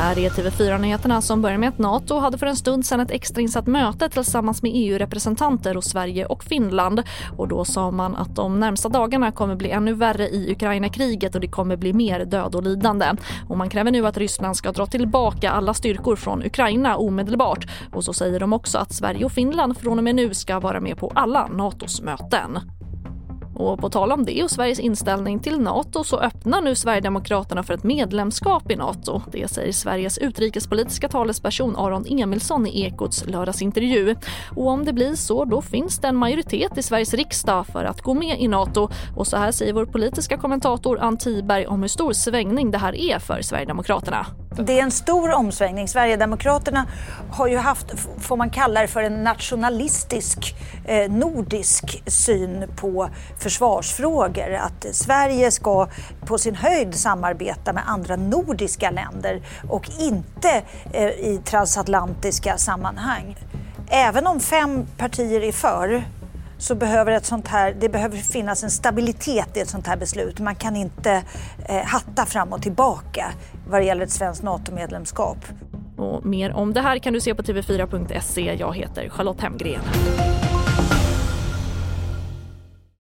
Här är TV4-nyheterna som börjar med att Nato hade för en stund sedan ett extrainsatt möte tillsammans med EU-representanter och Sverige och Finland. Och då sa man att de närmsta dagarna kommer bli ännu värre i Ukraina-kriget och det kommer bli mer död och lidande. Och man kräver nu att Ryssland ska dra tillbaka alla styrkor från Ukraina omedelbart. Och så säger de också att Sverige och Finland från och med nu ska vara med på alla Natos möten. Och på tal om det och Sveriges inställning till Nato så öppnar nu Sverigedemokraterna för ett medlemskap i Nato. Det säger Sveriges utrikespolitiska talesperson Aron Emilsson i Ekots lördagsintervju. Och om det blir så, då finns det en majoritet i Sveriges riksdag för att gå med i Nato. Och så här säger vår politiska kommentator Ann Tiberg om hur stor svängning det här är för Sverigedemokraterna. Det är en stor omsvängning. Sverigedemokraterna har ju haft, får man kalla det för en nationalistisk eh, nordisk syn på försvarsfrågor. Att Sverige ska på sin höjd samarbeta med andra nordiska länder och inte eh, i transatlantiska sammanhang. Även om fem partier är för så behöver ett sånt här, det behöver finnas en stabilitet i ett sånt här beslut. Man kan inte eh, hatta fram och tillbaka vad det gäller ett svenskt NATO-medlemskap. Och mer om det här kan du se på tv4.se. Jag heter Charlotte Hemgren.